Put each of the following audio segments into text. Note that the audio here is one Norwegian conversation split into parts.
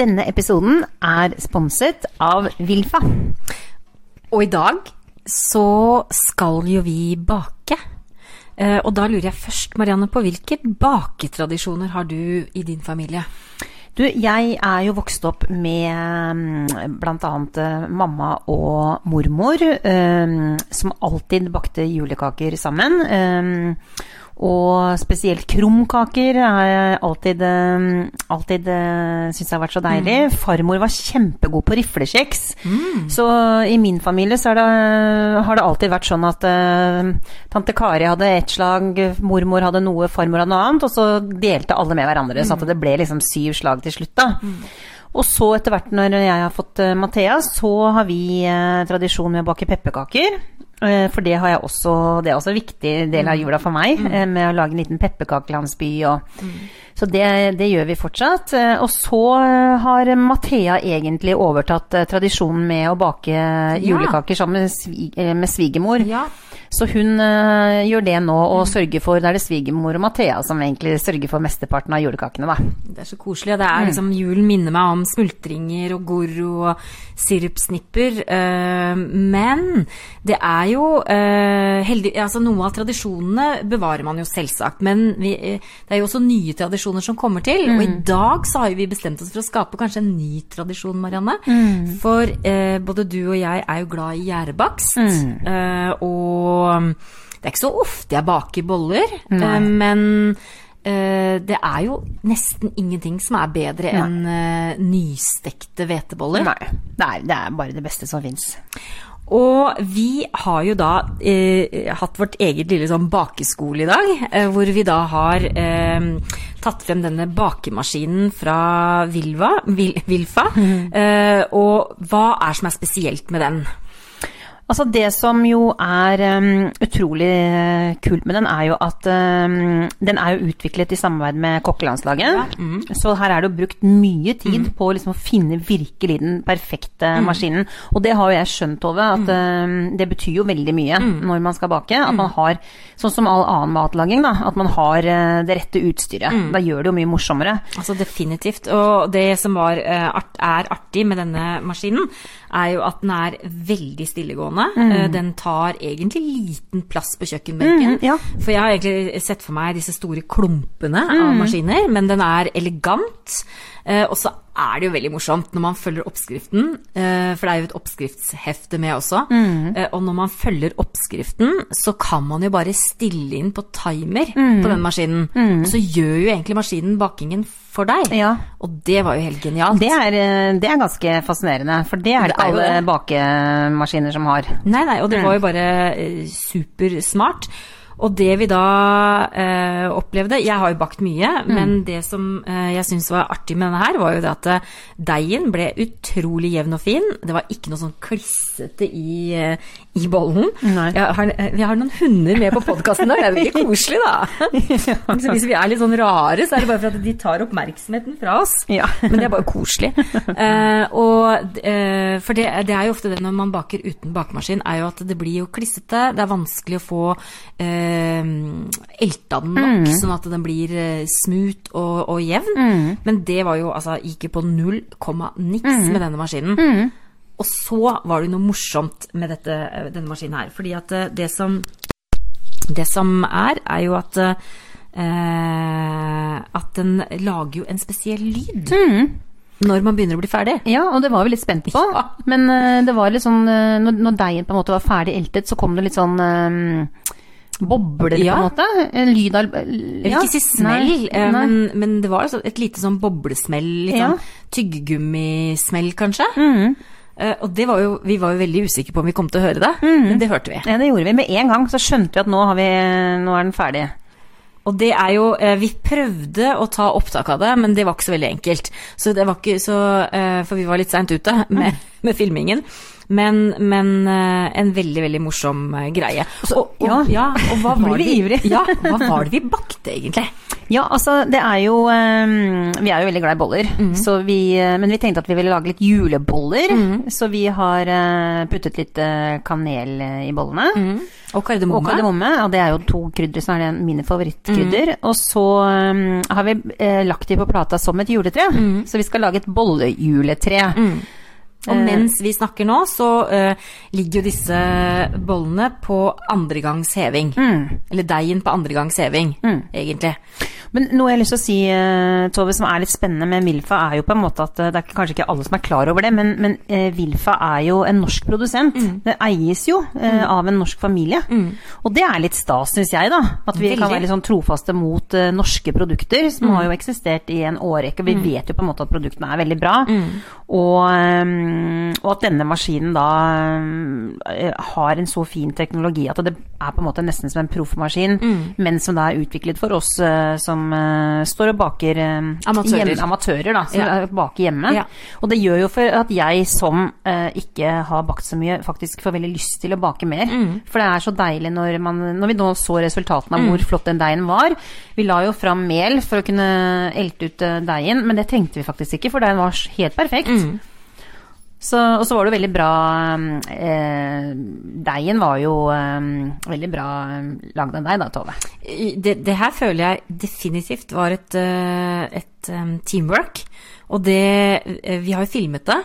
Denne episoden er sponset av Vilfa. Og i dag så skal jo vi bake. Eh, Og da lurer jeg først, Marianne, på hvilke baketradisjoner har du i din familie? Du, jeg er jo vokst opp med bl.a. mamma og mormor, eh, som alltid bakte julekaker sammen. Og spesielt krumkaker har jeg alltid, eh, alltid eh, syntes har vært så deilig. Farmor var kjempegod på riflekjeks. Så i min familie så det, har det alltid vært sånn at uh, tante Kari hadde ett slag, mormor hadde noe, farmor hadde noe annet, og så delte alle med hverandre. Så at det ble liksom syv slag til slutt, da. Og så etter hvert når jeg har fått eh, Mathea, så har vi eh, tradisjon med å bake pepperkaker. Eh, For det, har jeg også, det er også en viktig del av jula for meg, mm. med å lage en liten pepperkakelandsby. Og, Så det, det gjør vi fortsatt. Eh, Og så eh, har Mathea egentlig overtatt eh, tradisjonen med å bake julekaker sammen med, svig, eh, med svigermor. Ja. Så hun uh, gjør det nå, og sørger for Det er det svigermor og Mathea som egentlig sørger for mesteparten av julekakene, da. Det er så koselig. Det er liksom, Julen minner meg om smultringer og Goro og sirupsnipper. Uh, men det er jo uh, heldig, altså Noe av tradisjonene bevarer man jo selvsagt. Men vi, det er jo også nye tradisjoner som kommer til. Og i dag så har vi bestemt oss for å skape kanskje en ny tradisjon, Marianne. For eh, både du og jeg er jo glad i gjærebakst. eh, og det er ikke så ofte jeg baker boller, Nei. men eh, det er jo nesten ingenting som er bedre enn eh, nystekte hveteboller. Nei, det er, det er bare det beste som fins. Og vi har jo da eh, hatt vårt eget lille sånn bakeskole i dag, eh, hvor vi da har eh, tatt frem denne bakemaskinen fra Vilva, Vil, Vilfa. Eh, og hva er som er spesielt med den? Altså Det som jo er um, utrolig eh, kult med den, er jo at um, den er jo utviklet i samarbeid med kokkelandslaget. Så her er det jo brukt mye tid på liksom å finne virkelig den perfekte maskinen. Og det har jo jeg skjønt, Tove, at um, det betyr jo veldig mye når man skal bake. At man har, sånn som all annen matlaging, da, at man har uh, det rette utstyret. Da gjør det jo mye morsommere. Altså definitivt. Og det som var, uh, art, er artig med denne maskinen, er jo at den er veldig stillegående. Eh, Den tar egentlig liten plass på kjøkkenbenken. Mm, ja. For jeg har egentlig sett for meg disse store klumpene av maskiner, men den er elegant. Eh, og så er det jo veldig morsomt når man følger oppskriften, eh, for det er jo et oppskriftshefte med også. Mm. og når man følger oppskriften, så kan man jo bare stille inn på timer på den maskinen. Så gjør jo egentlig maskinen bakingen for deg. Ja. Og det var jo helt genialt. Det er, eh, det er ganske fascinerende, for det er det ikke alle bakemaskiner som har. Nei, nei, og det var jo bare eh, supersmart. Og det vi da eh, opplevde Jeg har jo bakt mye, men det som eh, jeg syns var artig med denne her, var jo det at eh, deigen ble utrolig jevn og fin. Det var ikke noe sånn klissete i, eh, i bollen. Har, eh, vi har noen hunder med på podkasten i dag, det er veldig koselig, da. Så hvis vi er litt sånn rare, så er det bare for at de tar oppmerksomheten fra oss. Ja. Men det er bare koselig. Eh, og, eh, for det, det er jo ofte det når man baker uten bakemaskin, er jo at det blir jo klissete. Det er vanskelig å få eh, elta den nok, sånn at den blir eh, smooth og, og jevn. Men det var jo altså gikk jo på null komma niks med denne maskinen. Og så var det noe morsomt med dette, denne maskinen her. Fordi at eh, det som, det som er, er jo at eh, at den lager jo en spesiell lyd når man begynner å bli ferdig. Ja, og det var vi litt spent på. Ja. Men uh, det var litt sånn uh, når, når deigen på en måte var ferdig eltet, så kom det litt sånn eh, bobler, Ja. på en måte. En lyd av Jeg vil ikke si smell, nei, Nei. men, men det var altså et lite sånn boblesmell. Litt Ja. sånn tyggegummismell, kanskje. Mm. Uh, og det var jo, vi var jo veldig usikre på om vi kom til å høre det, men det hørte vi. Ja, det gjorde vi. Med en gang så skjønte vi at nå, har vi, nå er den ferdig. Og det er jo eh, Vi prøvde å ta opptak av det, men det var ikke så veldig enkelt. Så det var ikke så eh, For vi var litt seint ute med, med filmingen. Men, men eh, en veldig, veldig morsom greie. greie. og, og, ja. ja, og hva var, det, ja, hva var det vi bakte, egentlig? Ja, altså det er jo eh, Vi er jo veldig glad i boller, så vi, eh, men vi tenkte at vi ville lage litt juleboller. Så vi har eh, puttet litt eh, kanel eh, i bollene. Og kardemomme. Og kardemomme, ja det er jo to krydder som er det mine favorittkrydder. Og så um, har vi eh, lagt de på plata som et juletre. Så vi skal lage et bollejuletre. Og mens vi snakker nå, så uh, ligger jo disse bollene på andregangs heving. heving. Eller deigen på andregangs heving, heving, egentlig. Men noe jeg har lyst til å si, eh, Tove, som er litt spennende med Wilfa, er jo på en måte at eh, det er kanskje ikke alle som er klar over det, men, men eh, Wilfa er jo en norsk produsent. Det eies jo eh, av en norsk familie. Og det er litt stas, syns jeg, da. At vi kan være litt sånn trofaste mot uh, norske produkter, som har jo eksistert i en årrekke. Vi vet jo på en måte at produktene er veldig bra. Og, eh, og at denne maskinen da eh, har en så fin teknologi at det er på en måte nesten som en proffmaskin, men som da er utviklet for oss eh, som eh, står og baker Amatører. hjemme- amatører, da, som Ja. baker hjemme. Ja. Og det gjør jo for at jeg som ikke har bakt så mye, faktisk får veldig lyst til å bake mer. For det er så deilig når, man, når vi nå så resultatene av hvor flott den deigen var. Vi la jo fram mel for å kunne elte ut deigen, men det trengte vi faktisk ikke, for deigen var helt perfekt. Så, og så var det veldig bra eh, Deigen var jo eh, veldig bra eh, lagd av deg da, Tove. Det, det her føler jeg definitivt var et, eh, et teamwork. Og det eh, Vi har jo filmet det,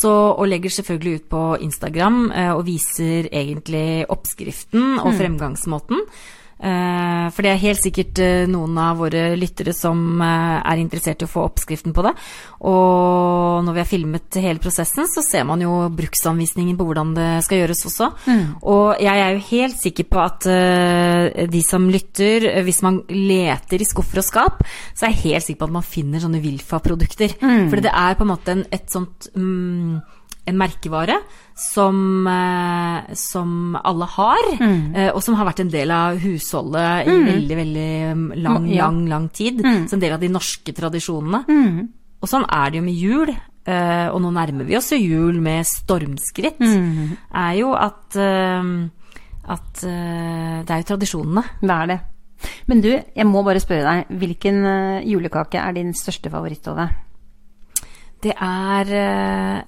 så, og legger selvfølgelig ut på Instagram eh, og viser egentlig oppskriften og fremgangsmåten. Eh, For det er helt sikkert eh, noen av våre lyttere som eh, er interessert i å få oppskriften på det. Og når vi har filmet hele prosessen, så ser man jo bruksanvisningen på hvordan det skal gjøres også. Og jeg er jo helt sikker på at de som lytter, hvis man leter i skuffer og skap, så er jeg helt sikker på at man finner sånne Wilfa-produkter. For det er på en måte en, et sånt mm, en merkevare som, eh, som alle har, mm. og som har vært en del av husholdet i veldig, veldig mm, lang, Ja. lang, lang tid. som en del av de norske tradisjonene. Og sånn er det jo med jul, eh, og nå nærmer vi oss jo jul med stormskritt, er jo at, eh, at eh, det er jo tradisjonene. Det er det. Men du, jeg må bare spørre deg, hvilken eh, julekake er din største favoritt, Tove? Det er eh,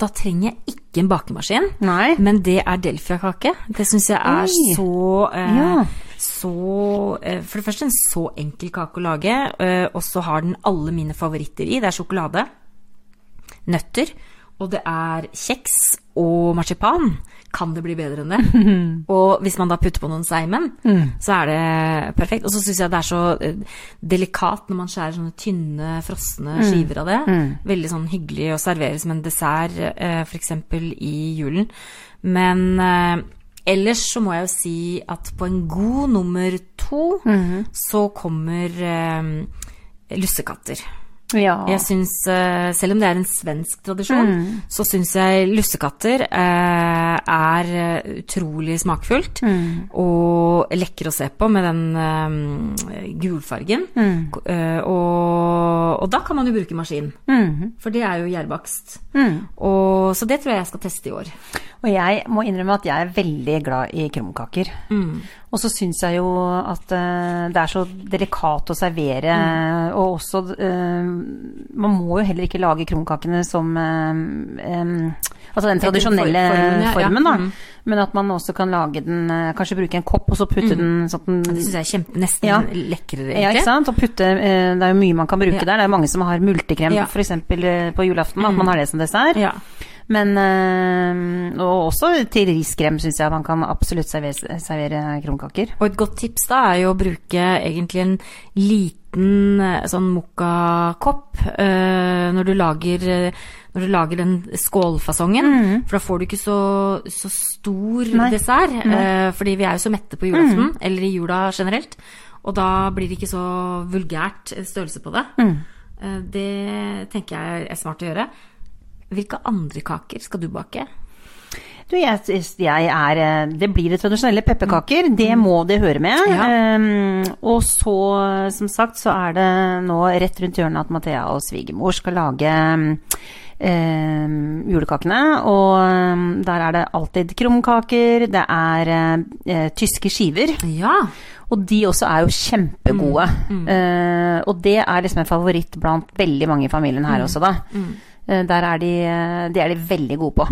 Da trenger jeg ikke en bakemaskin. Nei. Men det er delfiakake. Det syns jeg er Oi. så eh, Ja. Så eh, For det første en så enkel kake å lage, eh, og så har den alle mine favoritter i. Det er sjokolade, nøtter, og det er kjeks og marsipan. Kan det bli bedre enn det? Og hvis man da putter på noen seimen, så er det perfekt. Og så syns jeg det er så eh, delikat når man skjærer sånne tynne, frosne skiver av det. Veldig sånn hyggelig å servere som en dessert, eh, f.eks. i julen. Men eh, ellers så må jeg jo si at på en god nummer to så kommer eh, lussekatter. Ja. Jeg syns, eh, selv om det er en svensk tradisjon, så syns jeg lussekatter eh, er eh, utrolig smakfullt. Og lekker å se på med den gulfargen. Mm. eh, og, og da kan man jo bruke maskin, Mhm. for det er jo gjærbakst. Mm. Så det tror jeg jeg skal teste i år. Og jeg må innrømme at jeg er veldig glad i krumkaker. Og så syns jeg jo at det er så delikat å servere, og også Man må jo heller ikke lage krumkakene som um, Altså den tradisjonelle for- formen, ja, ja. formen, da. Mm. Men at man også kan lage den eh, Kanskje bruke en kopp, og så putte den sånn at Det den syns jeg er kjempe, nesten Ja. lekrere, ja, ikke sant? Og putte, eh, det er jo mye man kan bruke Ja. der. Det er mange som har multekrem Ja. f.eks. på julaften, at man har det som dessert. Ja. Men Og også til riskrem syns jeg man kan absolutt servere, servere krumkaker. Og et godt tips da er jo å bruke egentlig en liten eh, sånn mokkakopp uh, når du lager eh, når du lager den skålfasongen, for da får du ikke så, så stor Mm. Nei. dessert. Eh, fordi vi er jo så mette på julaften, eller i jula generelt. Og da blir det ikke så vulgært størrelse på det. Mm. Det tenker jeg er smart å gjøre. Hvilke andre kaker skal du bake? Du, jeg, jeg er eh, Det blir det tradisjonelle pepperkaker. Det må det høre med. Ja. Um, og så, som sagt, så er det nå rett rundt hjørnet at Mathea og svigermor skal lage um, julekakene. Og um, der er det alltid krumkaker, det er uh, tyske skiver. Ja. Og de også er jo kjempegode. Eh, og det er liksom en favoritt blant veldig mange i familien her også, da. Eh, der er de, eh, de er de veldig gode på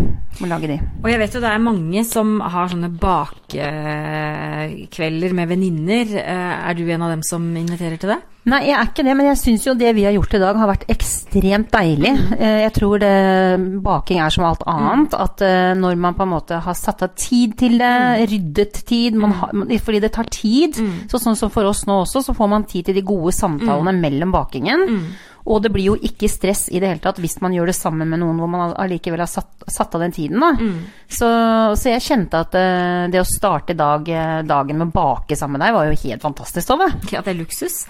å lage de. Og jeg vet jo det er mange som har sånne bakekvelder med venninner. Eh, Er du en av dem som inviterer til det? Nei, jeg er ikke det, men jeg syns jo det vi har gjort i dag har vært ekstremt deilig. Eh, Jeg tror det, baking er som alt annet, at eh, når man på en måte har satt av tid til det, ryddet tid, man har, fordi det tar tid, så sånn som for oss nå også, så får man tid til de gode samtalene mellom bakingen. Og det blir jo ikke stress i det hele tatt hvis man gjør det sammen med noen hvor man allikevel har satt, satt av den tiden. Da. Så, så jeg kjente at eh, det å starte dag, eh, dagen med å bake sammen med deg var jo helt fantastisk, Tove. Ja, det er luksus.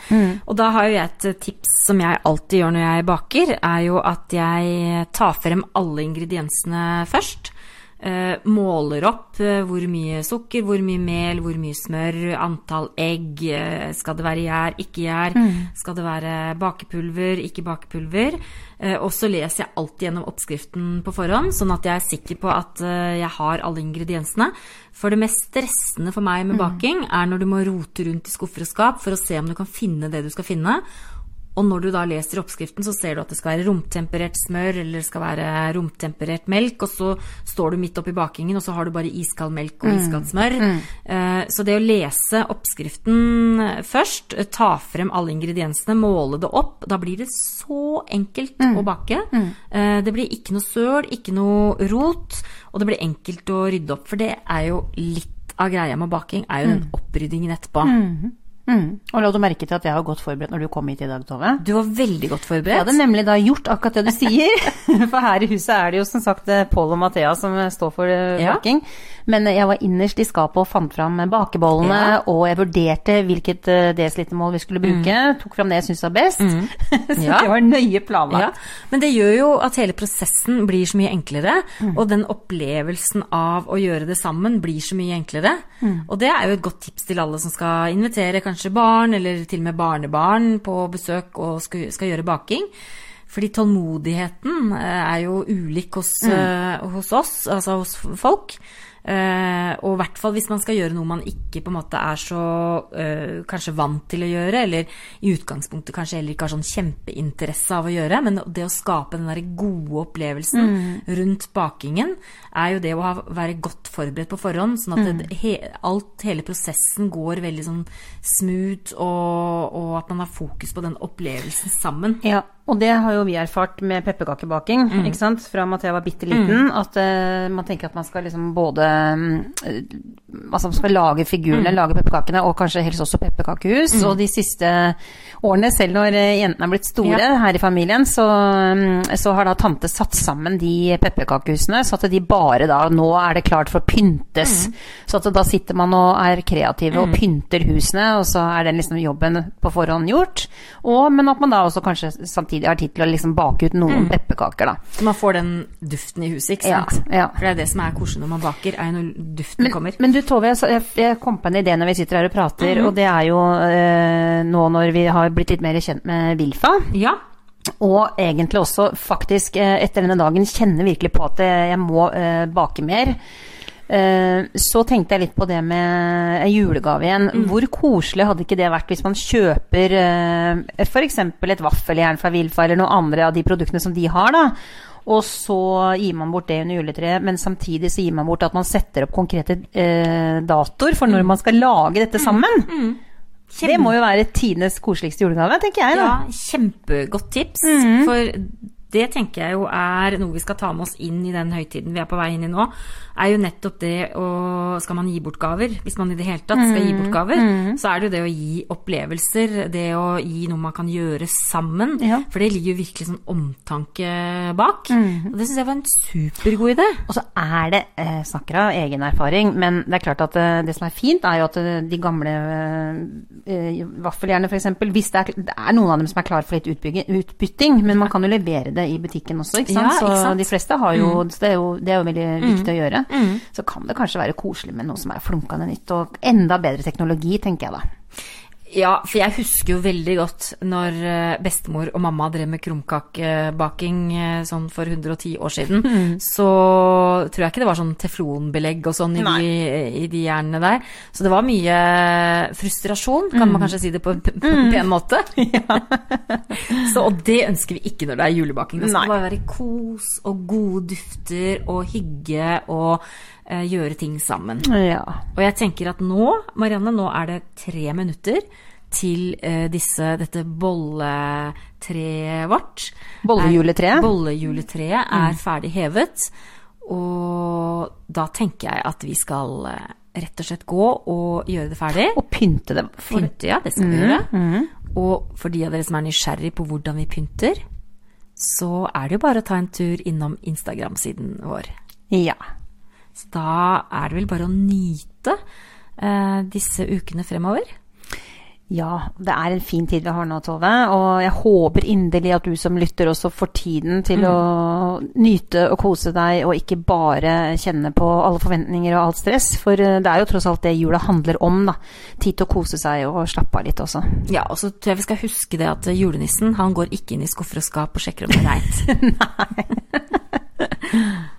Og da har jo jeg et tips som jeg alltid gjør når jeg baker, er jo at jeg tar frem alle ingrediensene først. Eh, måler opp eh, hvor mye sukker, hvor mye mel, hvor mye smør, antall egg. eh, skal det være gjær, ikke gjær? Skal det være bakepulver, ikke bakepulver? Eh, og så leser jeg alltid gjennom oppskriften på forhånd, sånn at jeg er sikker på at jeg har alle ingrediensene. For det mest stressende for meg med baking er når du må rote rundt i skuffer og skap for å se om du kan finne det du skal finne. Og når du da leser oppskriften, så ser du at det skal være romtemperert smør, eller det skal være romtemperert melk, og så står du midt oppi bakingen, og så har du bare iskald melk og iskaldt smør. Eh, Så det å lese oppskriften først, eh, ta frem alle ingrediensene, måle det opp, da blir det så enkelt å bake. Eh, Det blir ikke noe søl, ikke noe rot, og det blir enkelt å rydde opp. For det er jo litt av greia med baking, er jo den oppryddingen etterpå. Mm. Og la du merke til at jeg var godt forberedt når du kom hit i dag, Tove? Du var veldig godt forberedt. Jeg hadde nemlig da gjort akkurat det du sier. For her i huset er det jo som sagt eh, Pål og Mathea som står for baking. Ja. baking. Men jeg var innerst i skapet og fant fram bakebollene, Ja. og jeg vurderte hvilket eh, desilitermål vi skulle bruke. Tok fram det jeg syntes var best. Så Mm. Ja. det var nøye Ja, planlagt. men det gjør jo at hele prosessen blir så mye enklere, og den opplevelsen av å gjøre det sammen blir så mye enklere. Og det er jo et godt tips til alle som skal invitere kanskje barn, eller til og med barnebarn på besøk og skal, skal gjøre baking. Fordi tålmodigheten eh, er jo ulik hos, mm. hos oss, altså hos folk. Eh, og i hvert fall hvis man skal gjøre noe man ikke på en måte er så eh, kanskje vant til å gjøre, eller i utgangspunktet kanskje heller ikke har sånn kjempeinteresse av å gjøre, men det å skape den der gode opplevelsen rundt bakingen, er jo det å ha, være godt forberedt på forhånd, sånn at det, he, alt, hele prosessen går veldig sånn smooth, og, og at man har fokus på den opplevelsen sammen. Ja, og det har jo vi erfart med pepperkakebaking, ikke sant, fra Mathea var bitte liten, at uh, man tenker at man skal liksom både uh, Altså man skal lage figurene, lage pepperkakene, og kanskje helst også pepperkakehus. Og de siste årene, selv når eh, jentene er blitt store Ja. her i familien, så, um, så har da tante satt sammen de pepperkakehusene, så at de bare da Nå er det klart for å pyntes. Så at da sitter man og er kreative og pynter husene, og så er den liksom jobben på forhånd gjort. Og, men at man da også kanskje samtidig har tid til å liksom bake ut noen pepperkaker, da. Så man får den duften i huset, ikke sant? ja. For det er det som er koselig når man baker, er jo når duften Men, kommer. men du Tove, jeg, jeg, kom på en idé når vi sitter her og prater, og det er jo eh, nå når vi har blitt litt mer kjent med Wilfa. Ja. Og egentlig også faktisk eh, etter denne dagen kjenner virkelig på at eh, jeg må eh, bake mer. Eh, Så tenkte jeg litt på det med julegave igjen. Hvor koselig hadde ikke det vært hvis man kjøper f.eks. et vaffeljern fra Wilfa eller noen andre av de produktene som de har, da. Og så gir man bort det under juletreet, men samtidig så gir man bort at man setter opp konkrete eh, datoer for når man skal lage dette sammen. Det må jo være tidenes koseligste julegave, tenker jeg. da. Ja, kjempegodt tips. For det tenker jeg jo er noe vi skal ta med oss inn i den høytiden vi er på vei inn i nå. Er jo nettopp det å Skal man gi bort gaver? Hvis man i det hele tatt skal gi bort gaver, så er det jo det å gi opplevelser. Det å gi noe man kan gjøre sammen. Ja. For det ligger jo virkelig sånn omtanke bak. Og det syns jeg var en supergod idé. Og så er det, jeg snakker av egen erfaring, men det er klart at eh, det som er fint, er jo at eh, de gamle eh, eh, vaffeljernene f.eks. Hvis det er, det er noen av dem som er klar for litt utbytting, men man kan jo levere det i butikken også, ikke Ja, ikke sant? Så de fleste har jo så det, er jo det er jo veldig viktig å gjøre. Så kan det kanskje være koselig med noe som er flunkende nytt, og enda bedre teknologi, tenker jeg da. Ja, for jeg husker jo veldig godt når eh, bestemor og mamma drev med krumkakebaking eh, sånn for 110 år siden. Så tror jeg ikke det var sånn teflonbelegg og sånn i de, i de jernene der. Så det var mye frustrasjon, kan man kanskje si det på en en pen måte. Så, og det ønsker vi ikke når det er julebaking. Det skal Nei. bare være kos og gode dufter og hygge og gjøre ting sammen. Ja. Og jeg tenker at nå, Marianne, nå er det tre minutter til eh, disse, dette bolletreet vårt. Bollejuletreet? Bollejuletreet er ferdig hevet. Og da tenker jeg at vi skal eh, rett og slett gå og gjøre det ferdig. Og pynte. For, Pynte, ja, det skal vi gjøre. Og for de av dere som er nysgjerrig på hvordan vi pynter, så er det jo bare å ta en tur innom Instagram-siden vår. ja. Så da er det vel bare å nyte eh, disse ukene fremover. Ja, det er en fin tid vi har nå, Tove. Og jeg håper inderlig at du som lytter også får tiden til å nyte og kose deg, og ikke bare kjenne på alle forventninger og alt stress. For eh, det er jo tross alt det jula handler om, da. Tid til å kose seg og slappe av litt også. Ja, og så tror jeg vi skal huske det at julenissen han går ikke inn i skuffer og skap og sjekker om det er reint.